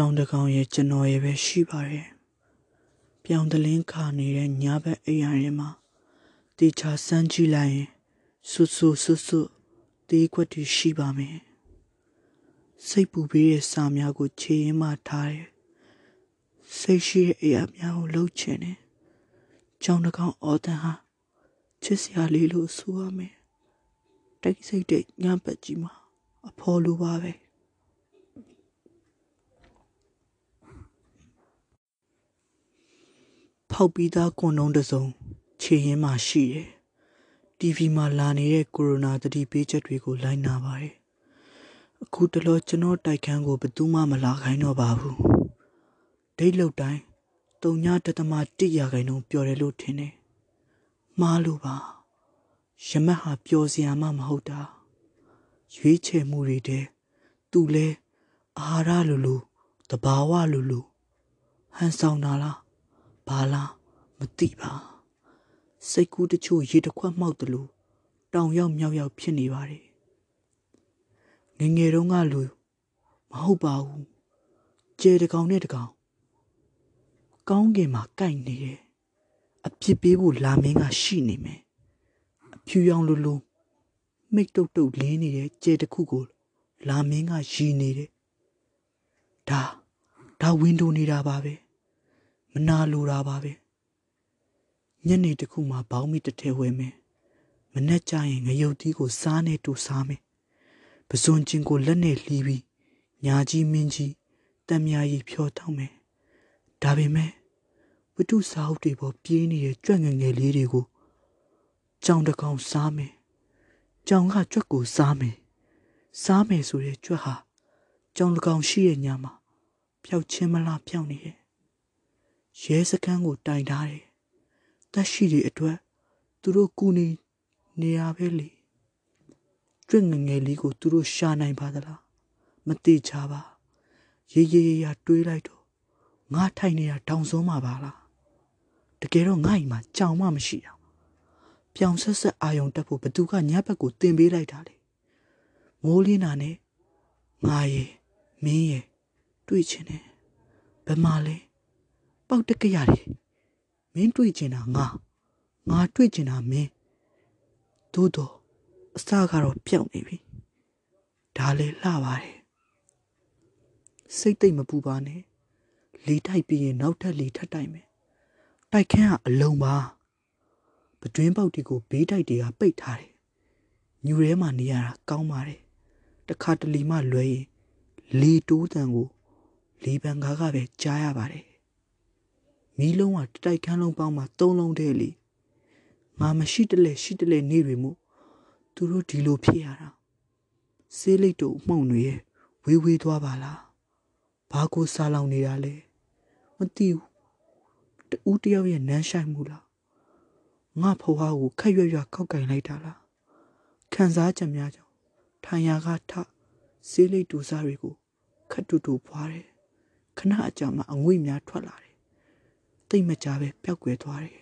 ကြောင်တကောင်ရဲ့ကျွန်တော်ရဲ့ပဲရှိပါတယ်။ပြောင်တလင်းခါနေတဲ့ညဘက်အိမ်ရရင်မှာတေချာစမ်းကြည့်လိုက်ရင်ဆွဆွဆွဆွတေးခွက်တွေရှိပါမယ်။စိတ်ပူပြီးတဲ့စာများကိုခြေရင်းမှထားတယ်။စိတ်ရှိတဲ့အရာများကိုလှုပ်ချင်တယ်။ကြောင်တကောင်အော်တန်ဟာချစ်စရာလေးလို့ဆိုရမယ်။တိတ်ဆိတ်တဲ့ညဘက်ကြီးမှာအဖော်လိုပါပဲ။ ဖောက်ပြီးသားကွန်လုံးတစ်စုံခြေရင်းမှာရှိတယ်။ TV မှာလာနေတဲ့ကိုရိုနာသတိပေးချက်တွေကိုလိုက်နာပါတယ်။အခုတလောကျွန်တော်တိုက်ခန်းကိုဘယ်သူမှမလာခိုင်းတော့ပါဘူး။ဒိတ်လုတ်တိုင်းတုံညာတသမ1ရာခိုင်နှုန်းပျော်တယ်လို့ထင်တယ်။မှားလို့ပါ။ရမက်ဟာပျော်စရာမှမဟုတ်တာ။ရွေးချယ်မှုတွေတဲ့သူလဲအာဟာရလိုလိုတဘာဝလိုလိုဟန်ဆောင်တာလား ဘာလားမသိပါစိတ်ကူးတချို့ရေတစ်ခွက်မှောက်တယ်လို့တောင်ရောက်မြောက်ရောက်ဖြစ်နေပါတယ်ငငယ်တုန်းကလူမဟုတ်ပါဘူးကျဲတကောင်နဲ့တကောင်ကောင်းကင်မှာကြိုက်နေတယ်အပြစ်ပေးဖို့လာမင်းကရှိနေမယ်အဖြူရောင်လူလူမိတ်တုတ်တုတ်လင်းနေတဲ့ကျဲတစ်ခုကို လာမင်းကရည်နေတယ်ဒါဒါဝင်းဒိုနေတာပါပဲ မနာလိုတာပါပဲညနေတခုမှဘောင်းမီတစ်ထဲဝဲမယ်မနဲ့ကြရင်ငရုတ်သီးကိုစားနေတူစားမယ်ပစွန်ချင်းကိုလက်နဲ့လှီးပြီးညာကြီးမင်းကြီးတံမြာရီဖြောတောင်းမယ်ဒါပေမဲ့ဝတ္ထုစာအုပ်တွေပေါ်ပြေးနေတဲ့ကြွက်ငယ်ငယ်လေးတွေကိုကြောင်တကောင်စားမယ်ကြောင်ကကြွက်ကိုစားမယ်စားမယ်ဆိုတဲ့ကြွက်ဟာကြောင်တကောင်ရှိရဲ့ညမှာပျောက်ချင်းမလားပျောက်နေတယ် ရဲစခန်းကိုတိုင်ထားတယ်။တက်ရှိတွေအတွက်သူတို့ကူနေနေရပဲလေ။ကျွတ်ငငယ်လေးကိုသူတို့ရှာနိုင်ပါသလား။မတိချပါ။ရေးရေးရတွေးလိုက်တော့ငါထိုင်နေတာတောင်စုံးမှာပါလား။တကယ်တော့ငါ့အိမ်မှာကြောင်မှမရှိတာ။ပြောင်ဆက်ဆက်အာယုံတက်ဖို့ဘသူကညဘက်ကိုတင်ပေးလိုက်တာလေ။မိုးလင်းတာနဲ့ငါရေမင်းရေတွေ့ချင်တယ်။ဘယ်မှာလဲ ပေါက်တက်ကရတယ်မင်းတွေ့ချင်တာငါငါတွေ့ချင်တာမင်းသို့တော့အစကတော့ပြောက်နေပြီဒါလည်းလှပါတယ်စိတ်သိမ့်မပူပါနဲ့လေတိုက်ပြီးရင်နောက်ထပ်လေထပ်တိုက်မယ်တိုက်ခန်းကအလုံးပါပတွင်းပေါက်တီကိုဘေးတိုက်တွေကပိတ်ထားတယ်ညူထဲမှာနေရတာကောင်းပါတယ်တခါတလီမှလွဲရင်လေတိုးတန်ကိုလေပံကားကပဲကြားရပါတယ် မီးလုံးကတိုက်ခန်းလုံးပေါင်းမှာ၃လုံးတည်းလေငါမရှိတလဲရှိတလဲနေတွေမို့သူတို့ဒီလိုဖြစ်ရတာဆေးလိတ်တို့မှုန့်တွေရဲ့ဝေးဝေးသွားပါလားဘာကိုစားလောင်နေတာလဲမသိဘူးတူတယောက်ရဲ့နန်းဆိုင်မှုလားငါဖွားကိုခက်ရွရွခောက်ကင်လိုက်တာလားခံစားချက်များကြောင့်ထိုင်ရာကထဆေးလိတ်တူစားတွေကိုခက်တူတူဖွားတယ်ခဏအကြာမှအငွေ့များထွက်လာတယ် တိတ်မကြပဲပျောက်ကွယ်သွားတယ်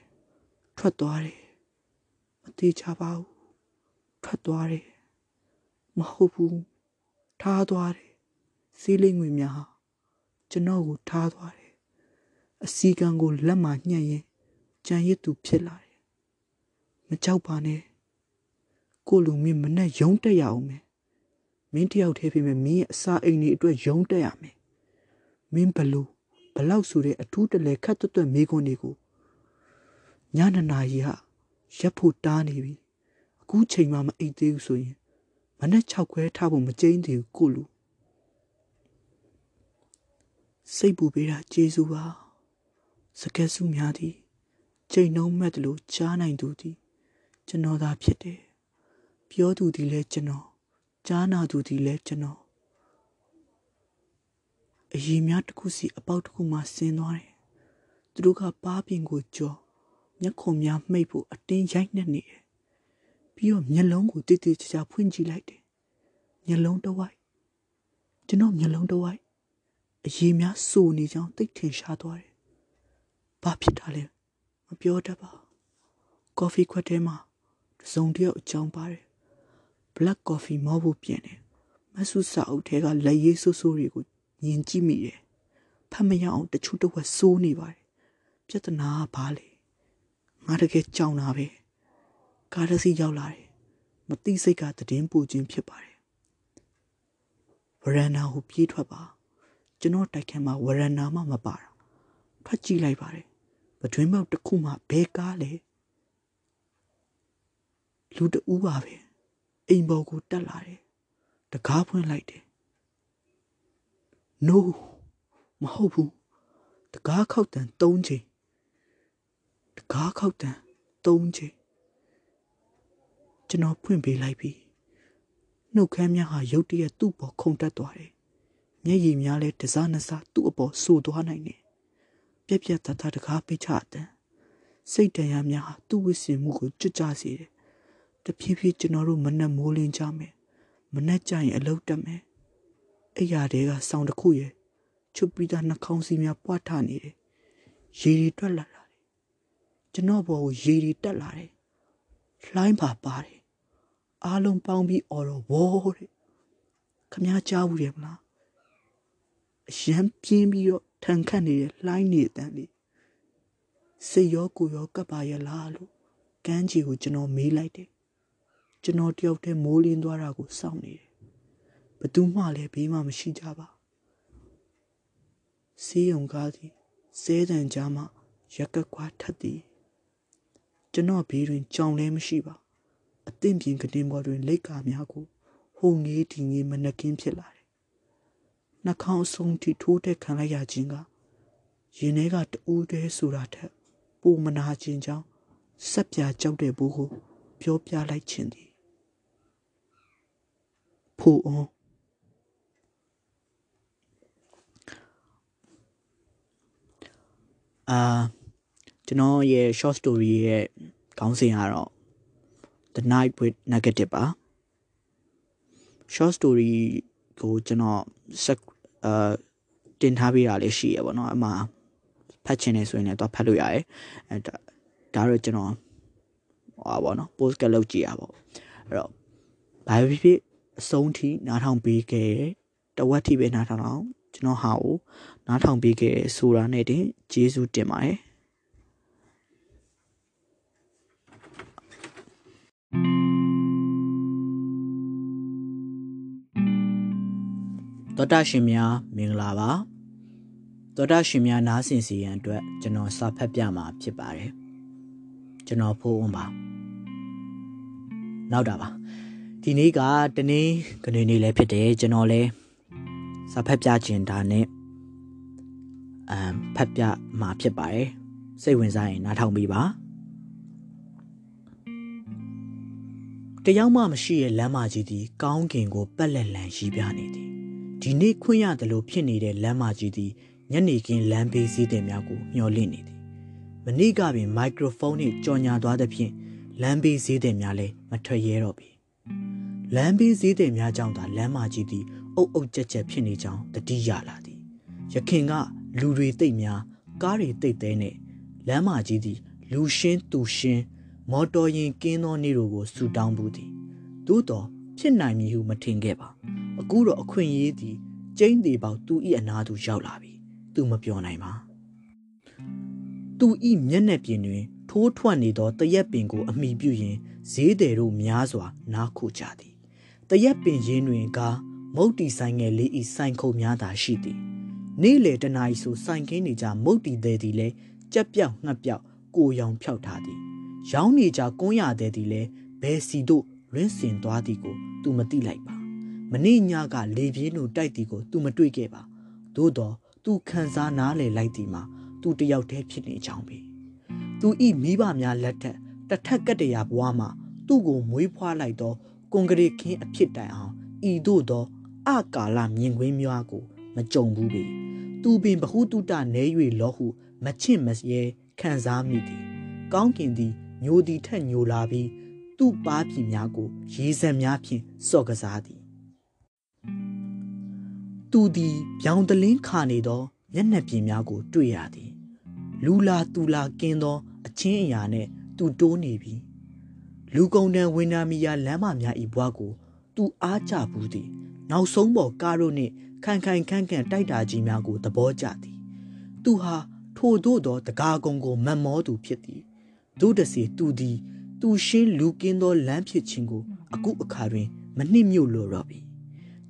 ထွက်သွားတယ်မသေးချပါဘူးထွက်သွားတယ်မဟုတ်ဘူးထားသွားတယ်စီးလိမ့်ငွေများဟာကျွန်တော်ကိုထားသွားတယ်အစီကံကိုလက်မှာညှက်ရင်ကြံရစ်သူဖြစ်လာတယ်မကြောက်ပါနဲ့ကိုလူမင်းမနဲ့ယုံတက်ရအောင်မယ်မင်းတယောက်တည်းဖြစ်မယ်မင်းရဲ့အစာအိမ်တွေအတွက်ယုံတက်ရမယ်မင်းဘလို့ ဘလောက်ဆိုတဲ့အထူးတလဲခတ်တွတ်တွတ်မိခွန်းတွေကိုညနနာကြီးဟာရက်ဖို့တားနေပြီအခုချိန်မှမအိတ်သေးဘူးဆိုရင်မနဲ့6ခွဲထားဖို့မကျင်းသေးဘူးကိုလူစိတ်ပူပေးတာကျေးဇူးပါစကက်စုများသည်ချိန်နှုံးမဲ့တယ်လို့ကြားနိုင်သူသည်ကျွန်တော်သာဖြစ်တယ်ပြောသူသည်လည်းကျွန်တော်ကြားနာသူသည်လည်းကျွန်တော် အရင်များတစ်ခုစီအပေါက်တစ်ခုမှဆင်းသွားတယ်။သူတို့ကပါးပြင်ကိုကြော်မျက်ခုံများမှိတ်ဖို့အတင်းရိုက်နှက်နေတယ်။ပြီးတော့မျက်လုံးကိုတိတိကျကျဖွင့်ကြည့်လိုက်တယ်။မျက်လုံးတစ်ဝိုက်ကျွန်တော်မျက်လုံးတစ်ဝိုက်အရင်များစိုးနေကြောင်းသိထင်ရှားသွားတယ်။ဘာဖြစ်တာလဲမပြောတတ်ပါ။ကော်ဖီခွက်ထဲမှာစုံတယောက်အကြောင်းပါတယ်။ black coffee မောဖို့ပြင်တယ်။မဆုစာအုပ်ထဲကလက်ရည်ဆူဆူတွေကို မြင်ကြည့်မိတယ်တ်မရအောင်တချို့တဝက်စိုးနေပါတယ်ပြဿနာကဘာလဲငါတကယ်ကြောင်တာပဲကားတစ်စီးရောက်လာတယ်မသိစိတ်ကတည်င်းပူခြင်းဖြစ်ပါတယ်ဝရန်နာကိုပြေးထွက်ပါကျွန်တော်တိုက်ခန်းမှာဝရန်နာမှမပါတာထွက်ကြည့်လိုက်ပါတယ်ပတွင်းမောက်တစ်ခုမှဘဲကားလဲလူတဦးပါပဲအိမ်ပေါ်ကိုတက်လာတယ်တကားဖွင့်လိုက်တယ် no မဟုတ်ဘူးတကားခောက်တန်၃ချိန်တကားခောက်တန်၃ချိန်ကျွန်တော်ဖွင့်ပေးလိုက်ပြီနှုတ်ခမ်းများဟာရုတ်တရက်သူ့ပေါ်ခုန်တက်သွားတယ်မျက်ရည်များလည်းတစားနစားသူ့အပေါ်ဆူသွားနိုင်တယ်ပြက်ပြက်တတတကားပိတ်ချတဲ့စိတ်တရားများဟာသူ့ဝိစင်မှုကိုကြွကြစေတယ်တဖြည်းဖြည်းကျွန်တော်တို့မနှက်မိုးလင်းကြမယ်မနှက်ကြရင်အလုတ်တက်မယ် အဲ့ရတဲ့ကဆောင်းတစ်ခုရဲ့ချွတ်ပြီးသားနှာခေါင်းစီးများပွားထနေတယ်ရေတွေတွက်လာတာတယ်ကျွန်တော်ဘောကိုရေတွေတက်လာတယ်လှိုင်းပါပါတယ်အားလုံးပေါင်းပြီးအော်တော့ဝေါ်တဲ့ခမ ्या ကြားဘူးတယ်မလားအရန်ပြင်းပြီးတော့ထန်ခတ်နေတဲ့လှိုင်းနေတန်းလေးစိတ်ရောကိုယ်ရောကပ်ပါရဲ့လားလို့ကန်းကြီးကိုကျွန်တော်မေးလိုက်တယ်ကျွန်တော်တယောက်တည်းမိုးလင်းသွားတာကိုစောင့်နေတယ် ဘသူမှလည်းဘေးမှမရှိကြပါစီးုံကားသည်စဲတံကြားမှရက်ကကွာထက်သည်ကျွန်တော်ဘေးတွင်ကြောင်လည်းမရှိပါအသင့်ပြင်ကတင်ပေါ်တွင်လက်ကာများကိုဟိုငေးဒီငေးမနှကင်းဖြစ်လာတယ်နှာခေါင်းအဆုံးထိထိုးတက်ခံလိုက်ရခြင်းကရင်ထဲကတူးတဲဆိုတာထက်ပိုမနာခြင်းကြောင့်ဆက်ပြကြောက်တဲ့ဘူးကိုပြောပြလိုက်ခြင်းသည်ဖို့အောင် အာကျွန်တော်ရဲ့ short story ရဲ့ခေါင်းစဉ်ကတော့ The Night with Negative ပါ short story ကိုကျွန်တော်ဆက်အာတင်ထားပေးတာလေးရှိရပါတော့အမှဖတ်ချင်နေဆိုရင်လည်းတော့ဖတ်လို့ရတယ်အဲဒါဒါတော့ကျွန်တော်ဟောပါတော့ post ကလုပ်ကြည့်ရပါအဲ့တော့ဘာဖြစ်ဖြစ်အဆုံးထိနားထောင်ပေးခဲ့တဝက်ထိပဲနားထောင်အောင် ကျွန်တော်ဟာကိုနားထောင်ပေးခဲ့ဆိုတာနဲ့တင်ကျေးဇူးတင်ပါတယ်သောတာရှင်များမင်္ဂလာပါသောတာရှင်များနားဆင်စီရန်အတွက်ကျွန်တော်စာဖတ်ပြမှာဖြစ်ပါတယ်ကျွန်တော်ဖိုးဝန်းပါနောက်တာပါဒီနေ့ကတနေ့ကနေနေလည်းဖြစ်တယ်ကျွန်တော်လည်း စာဖတ်ပြခြင်းဒါနဲ့အမ်ဖတ်ပြမှာဖြစ်ပါတယ်စိတ်ဝင်စားရင်နားထောင်ပြီးပါတယောက်မှမရှိရဲ့လမ်းမကြီးသည်ကောင်းကင်ကိုပက်လက်လန်ရှိပြနေသည်ဒီနေ့ခွင့်ရတယ်လို့ဖြစ်နေတဲ့လမ်းမကြီးသည်ညနေခင်းလမ်းဘေးစည်းတင်များကိုမျှော်လင့်နေသည်မနေ့ကပင်မိုက်ခရိုဖုန်းနှင့်ကြော်ညာသွားသဖြင့်လမ်းဘေးစည်းတင်များလည်းမထွက်ရဲတော့ပြီလမ်းဘေးစည်းတင်များကြောင့်သာလမ်းမကြီးသည် အုပ်အုပ်ကြက်ကြက်ဖြစ်နေကြောင်းတတိယလာသည်ရခင်ကလူတွေတိတ်များကားတွေတိတ်သေးနဲ့လမ်းမကြီးသည်လူရှင်းသူရှင်းမော်တော်ယာဉ်ကင်းသောနေ့တို့ကိုဆူတောင်းဘူးသည်သို့တော်ဖြစ်နိုင်မည်ဟုမထင်ခဲ့ပါအခုတော့အခွင့်အရေးသည်ကျင်းသေးပေါသူ၏အနာသူရောက်လာပြီသူမပြောနိုင်ပါသူ၏မျက်နှာပြင်တွင် ထိုးထွက်နေသောတရက်ပင်ကို အမိပြုရင်းဈေးတယ်တို့များစွာနားခုကြသည်တရက်ပင်ရင်းတွင်က မုတ်တီဆိုင်ငယ်လေးဤဆိုင်ခုံများသာရှိသည်နေ့လေတနာရီဆိုဆိုင်ကင်းနေကြမုတ်တီသေးသည်လဲကြက်ပြောက်ငှက်ပြောက်ကိုရောင်ဖြောက်ထားသည်ရောင်းနေကြကွန်းရတဲ့သည်လဲဘယ်စီတို့ရင်းစင်သွားသည်ကိုသူမသိလိုက်ပါမနေ့ညကလေပြင်းတို့တိုက်သည်ကိုသူမတွေ့ခဲ့ပါသို့တော့သူခံစားနားလေလိုက်သည်မှာသူတယောက်တည်းဖြစ်နေကြောင်းပဲသူဤမိဘများလက်ထက်တစ်ထက်ကတရာဘွားမှာသူ့ကိုမွေးဖွားလိုက်သောကွန်ကရစ်ခင်းအဖြစ်တိုင်အောင်ဤသို့သော အကာလမြင်ကွင်းများကို မကြုံဘူးပေသူပင်ဘဟုတုတနဲ၍လောဟုမချင့်မရဲခံစားမိသည်ကောင်းကင်သည်ညိုသည်ထက်ညိုလာပြီးသူ့ပါးပြည်များကိုရေစံများဖြင့်စော့ကစားသည်သူသည်ပြောင်တလင်းခါနေသောမျက်နှာပြင်များကို တွေ့ရသည် လူလာသူလာကင်းသော အချင်းအရာနှင့်သူတိုးနေပြီလူကုန်တန်ဝင်းနာမီယာလမ်းမများဤဘွားကို သူအားကြဘူးသည် နောက်ဆုံးပေါ်ကားတို့နှင့်ခိုင်ခိုင်ခန့်ခန့်တိုက်တာကြီးများကိုသဘောကျသည်သူဟာထိုတို့သောတကားကုံကိုမတ်မောသူဖြစ်သည်တို့တစီသူသည်သူရှင်းလူကင်းသောလမ်းဖြစ်ခြင်းကိုအခုအခါတွင် မနှိမ့်မြို့လိုတော့ပြီ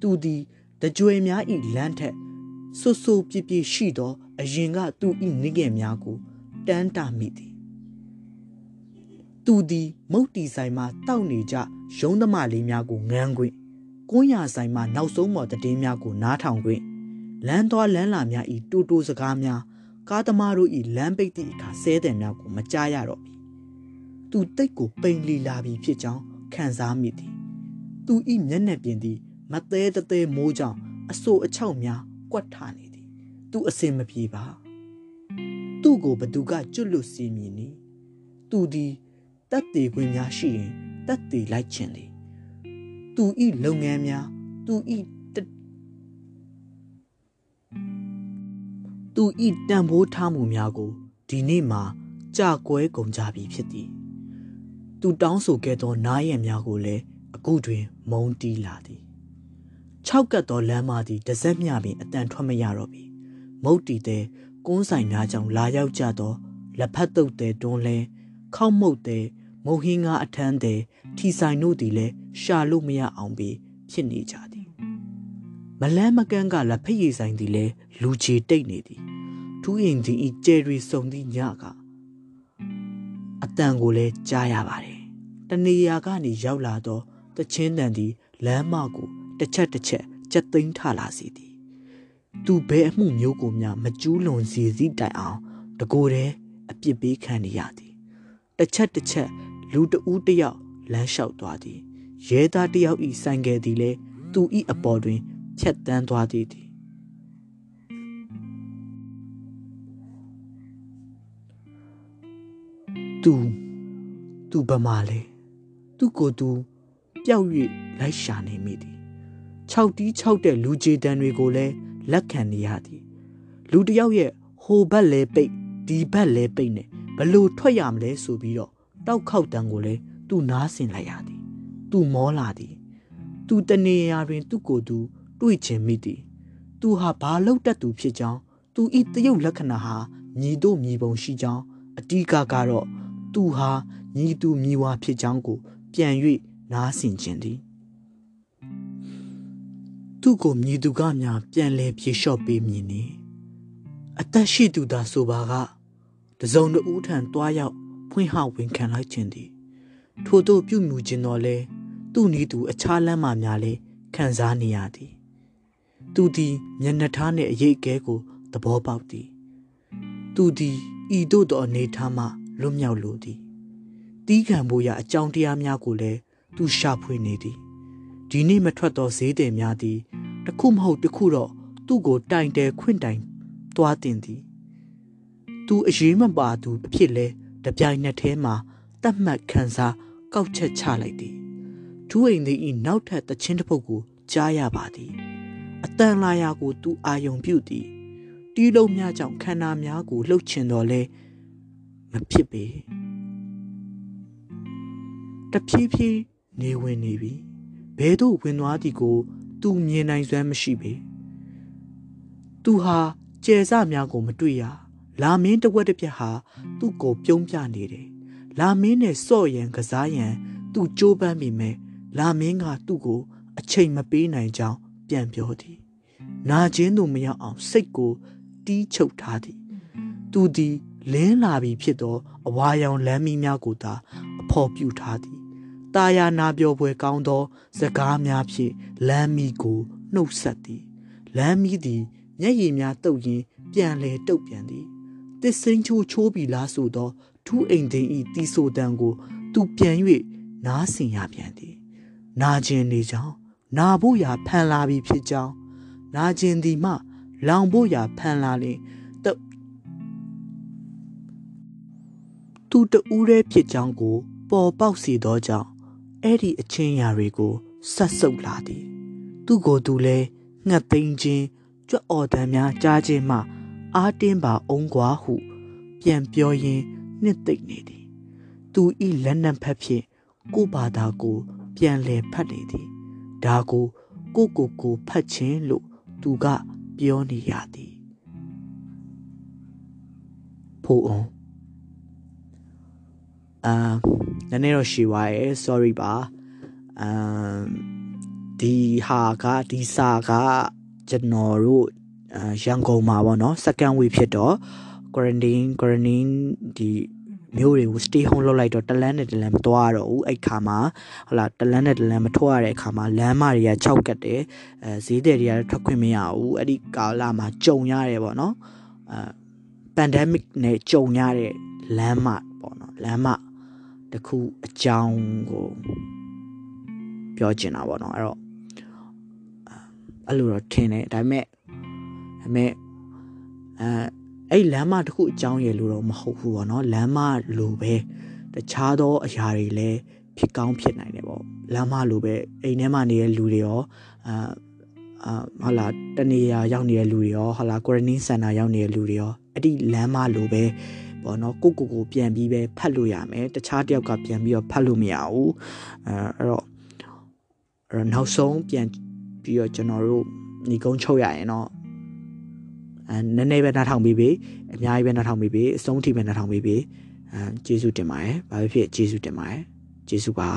သူသည်တကြွယ်များဤလမ်းထက်ဆွဆူပြပြရှိသောအရင်ကသူဤနိငယ်များကိုတန်းတာမိသည်သူသည် မုတ်တီဆိုင်မှတောက်နေကြရုံးသမားလေးများကိုငန်းခွင့် ကွန်းရဆိုင်မှနောက်ဆုံးမော်တည်င်းများကိုနားထောင်ခွင့်လမ်းသွားလမ်းလာများဤတူတူစကားများကားသမားတို့ဤလမ်းပိတ်သည့်အခါဆဲတဲ့များကိုမကြားရတော့ပြီသူတိတ်ကိုပိန်လီလာပြီဖြစ်ကြောင်းခံစားမိသည်သူဤမျက်နှာပြင်သည်မသေးတသေးမိုးကြောင့်အဆိုအချောက်များကွက်ထနေသည်သူအစင်မပြေပါသူ့ကိုဘသူကကျွတ်လွတ်စီမည်နီသူသည်တက်သေးခွင့်များရှိရင်တက်သေးလိုက်ခြင်းသည် သူဤလုပ်ငန်းများသူဤသူဤတန်ဖိုးထားမှုများကိုဒီနေ့မှာကြာကွဲကုန်ကြပြီဖြစ်သည်သူတောင်းဆိုခဲ့သောနားရံများကိုလည်းအခုတွင် မုံတီးလာသည်၆ကတ်သောလမ်းမသည်တစက်မြပင်အတန်ထွက်မရတော့ပြီမုတ်တီတဲ့ကုန်းဆိုင်များကြောင့်လာရောက်ကြသောလက်ဖက်တုပ်တဲ့တွန်းလဲခေါမှုတ်တဲ့ မုံဟင်းငါအထမ်းတဲ့ထီဆိုင်တို့သည်လည်းရှာလို့မရအောင်ပြီးဖြစ်နေကြသည်မလန်းမကန်းကလက်ဖက်ရည်ဆိုင်သည်လည်းလူချေတိတ်နေသည်ထူးရင်သည်ဤကျဲရီစုံသည့်ညကအတန်ကိုလည်းကြားရပါတယ်တနေရာကနေရောက်လာသောတချင်းတန်သည်လမ်းမကိုတစ်ချက်တစ်ချက်ကြက်သိမ်းထလာစီသည်သူဘဲအမှုမျိုးကိုများမကျူးလွန်စီစီတိုင်အောင်တကိုယ်တည်းအပြစ်ပေးခံနေရသည်တစ်ချက်တစ်ချက် လူတဦးတယောက်လမ်းလျှောက်သွားသည်ရဲသားတယောက်ဤဆိုင်ကယ်သည်လည်းသူဤအပေါ်တွင်ဖြတ်တန်းသွားသည်သည်သူသူဗမာလေသူကိုသူပျောက်၍လိုက်ရှာနေမိသည်6တီး6တဲ့လူကြေတန်းတွေကိုလည်းလက်ခံနေရသည်လူတယောက်ရဲ့ဟိုဘက်လဲပိတ်ဒီဘက်လဲပိတ်နဲ့ဘလို့ထွက်ရမလဲဆိုပြီးတော့ တောက်ခောက်တန်းကိုလည်းသူ့နားဆင်လိုက်ရသည်သူမောလာသည်သူတနေရာတွင် သူ့ကိုယ်သူတွေ့ချင်မိသည်သူဟာဘာလို့တတ်သူဖြစ်ကြောင်းသူဤတရုပ်လက္ခဏာဟာညီတို့ညီပုံရှိကြောင်းအတီးကကတော့သူဟာညီသူညီဝါဖြစ်ကြောင်းကို ပြန်၍နားဆင်ခြင်းသည်သူ့ကိုမြည်သူကများပြန်လဲပြေလျှော့ပေးမည်နီအသက်ရှိသူသာဆိုပါကတစုံတဦးထံတွားရောက် ဖွင့်ဟဝင်ခံလိုက်ခြင်းသည်ထို့သို့ပြုမှုခြင်းတော်လဲသူ့နီးသူအခြားလမ်းမှများလဲခံစားနေရသည်သူသည်မျက်နှာထားနှင့်အရေးအကဲကိုသဘောပေါက်သည်သူသည်ဤသို့သောအနေထားမှလွတ်မြောက်လိုသည်တီးခံဖို့ရအကြောင်းတရားများကိုလည်းသူရှာဖွေနေသည်ဒီနေ့မထွက်သောဈေးတယ်များသည်တခုမဟုတ်တခုတော့သူ့ကိုတိုင်တယ်ခွင့်တိုင်သွားတင်သည်သူအရေးမပါသူအဖြစ်လဲ တပြိုင်နက်တည်းမှာတတ်မှတ်ခံစားကောက်ချက်ချလိုက်သည်ထူးအိမ်သည်ဤနောက်ထပ်တချင်းတစ်ပုတ်ကိုကြားရပါသည်အတန်လာရာကိုသူအာယုံပြုသည်တီးလုံးများကြောင့်ခန္ဓာများကိုလှုပ်ချင်တော်လဲမဖြစ်ပေတဖြည်းဖြည်းနေဝင်နေပြီဘဲသို့ဝင်သွားသည်ကို သူမြင်နိုင်စွမ်းမရှိပေသူဟာကျဲစများကိုမတွေ့ရ လာမင်းတဝက်တစ်ပြက်ဟာသူ့ကိုပြုံးပြနေတယ်လာမင်းနဲ့စော့ရန်ကစားရန်သူကြိုးပမ်းမိမယ်လာမင်းကသူ့ကိုအချိန်မပေးနိုင်ကြောင်းပြန်ပြောသည်နာကျင်းသူမရောက်အောင်စိတ်ကိုတီးချုပ်ထားသည်သူသည်လင်းလာပြီဖြစ်သောအဝါရောင်လမ်းမီးများကိုသာအဖော်ပြူထားသည်တာယာနာပြောပွဲကောင်းသောစကားများဖြင့်လမ်းမီးကိုနှုတ်ဆက်သည်လမ်းမီးသည်မျက်ရည်များတုပ်ရင်းပြန်လဲတုပ်ပြန်သည် တစ်စိန်ချိုးချိုးပြီးလားဆိုသောထူးအိမ်သိင်ဤတီဆိုတန်ကို သူပြန်၍နားဆင်ရပြန်သည်နာကျင်နေကြောင်းနာဖို့ရာဖန်လာပြီဖြစ်ကြောင်းနာကျင်သည်မှ လောင်ဖို့ရာဖန်လာလင်သူတူးရဲဖြစ်ကြောင်းကို ပေါ်ပေါက်စေသောကြောင့်အဲ့ဒီအချင်းရာတွေကိုဆက်ဆုပ်လာသည် သူကိုယ်သူလဲငှက်သိမ်းခြင်းကြွအော်တန်များကြားခြင်းမှ အာတင်းပါအောင်ကွာဟု ပြန်ပြောရင်းနှစ်သိမ့်နေသည်သူဤလက်နက်ဖက်ဖြင့်ကိုဘာသာကိုပြန်လဲဖတ်နေသည်ဒါကိုကိုကိုကိုဖတ်ခြင်းလို့သူကပြောနေရသည်ဖို့အောင်အာနည်းနည်းတော့ရှည်သွားရယ် sorry ပါအမ်ဒီဟာကဒီစာကကျွန်တော်တို့ ရန်ကုန်မှာပေါ့နော် second week ဖြစ်တော့ quarantine quarantine ဒီမျိုးတွေကို stay home လုပ်လိုက်တော့တလန်းနဲ့တလန်းမသွားတော့ဘူးအဲ့ခါမှာဟုတ်လားတလန်းနဲ့တလန်းမထွက်ရတဲ့အခါမှာလမ်းမတွေက6ကတ်တယ်အဲဈေးတယ်တွေကထွက်ခွင့်မရဘူးအဲ့ဒီကာလမှာကြုံရတယ်ပေါ့နော်အဲ pandemic နဲ့ကြုံရတဲ့လမ်းမပေါ့နော်လမ်းမတခုအကြောင်းကိုပြောချင်တာပေါ့နော်အဲ့တော့အဲ့လိုတော့ထင်တယ်ဒါပေမဲ့ ဒါပေမဲ့အဲအဲ့လမ်းမတစ်ခုအကြောင်းရလို့တော့မဟုတ်ဘူးပေါ့နော်လမ်းမလိုပဲတခြားသောအရာတွေလည်းဖြစ်ကောင်းဖြစ်နိုင်တယ်ပေါ့လမ်းမလိုပဲအိမ်ထဲမှာနေတဲ့လူတွေရောအာအာဟုတ်လားတနေရာရောက်နေတဲ့လူတွေရောဟုတ်လား quarantine center ရောက်နေတဲ့လူတွေရောအဲ့ဒီလမ်းမလိုပဲပေါ့နော်ကိုကိုကိုပြန်ပြီးပဲဖတ်လို့ရမယ်တခြားတယောက်ကပြန်ပြီးတော့ဖတ်လို့မရဘူးအဲအဲ့တော့အဲ့တော့နောက်ဆုံးပြန်ပြီးတော့ကျွန်တော်တို့ညီကုန်းချုပ်ရရင်တော့ အဲနည်းနည်းပဲနှာထောင်ပြီးပြီအများကြီးပဲနှာထောင်ပြီးပြီအဆုံးထိပဲနှာထောင်ပြီးပြီအဲကျေးဇူးတင်ပါတယ်ဘာဖြစ်ဖြစ်ကျေးဇူးတင်ပါတယ်ကျေးဇူးပါ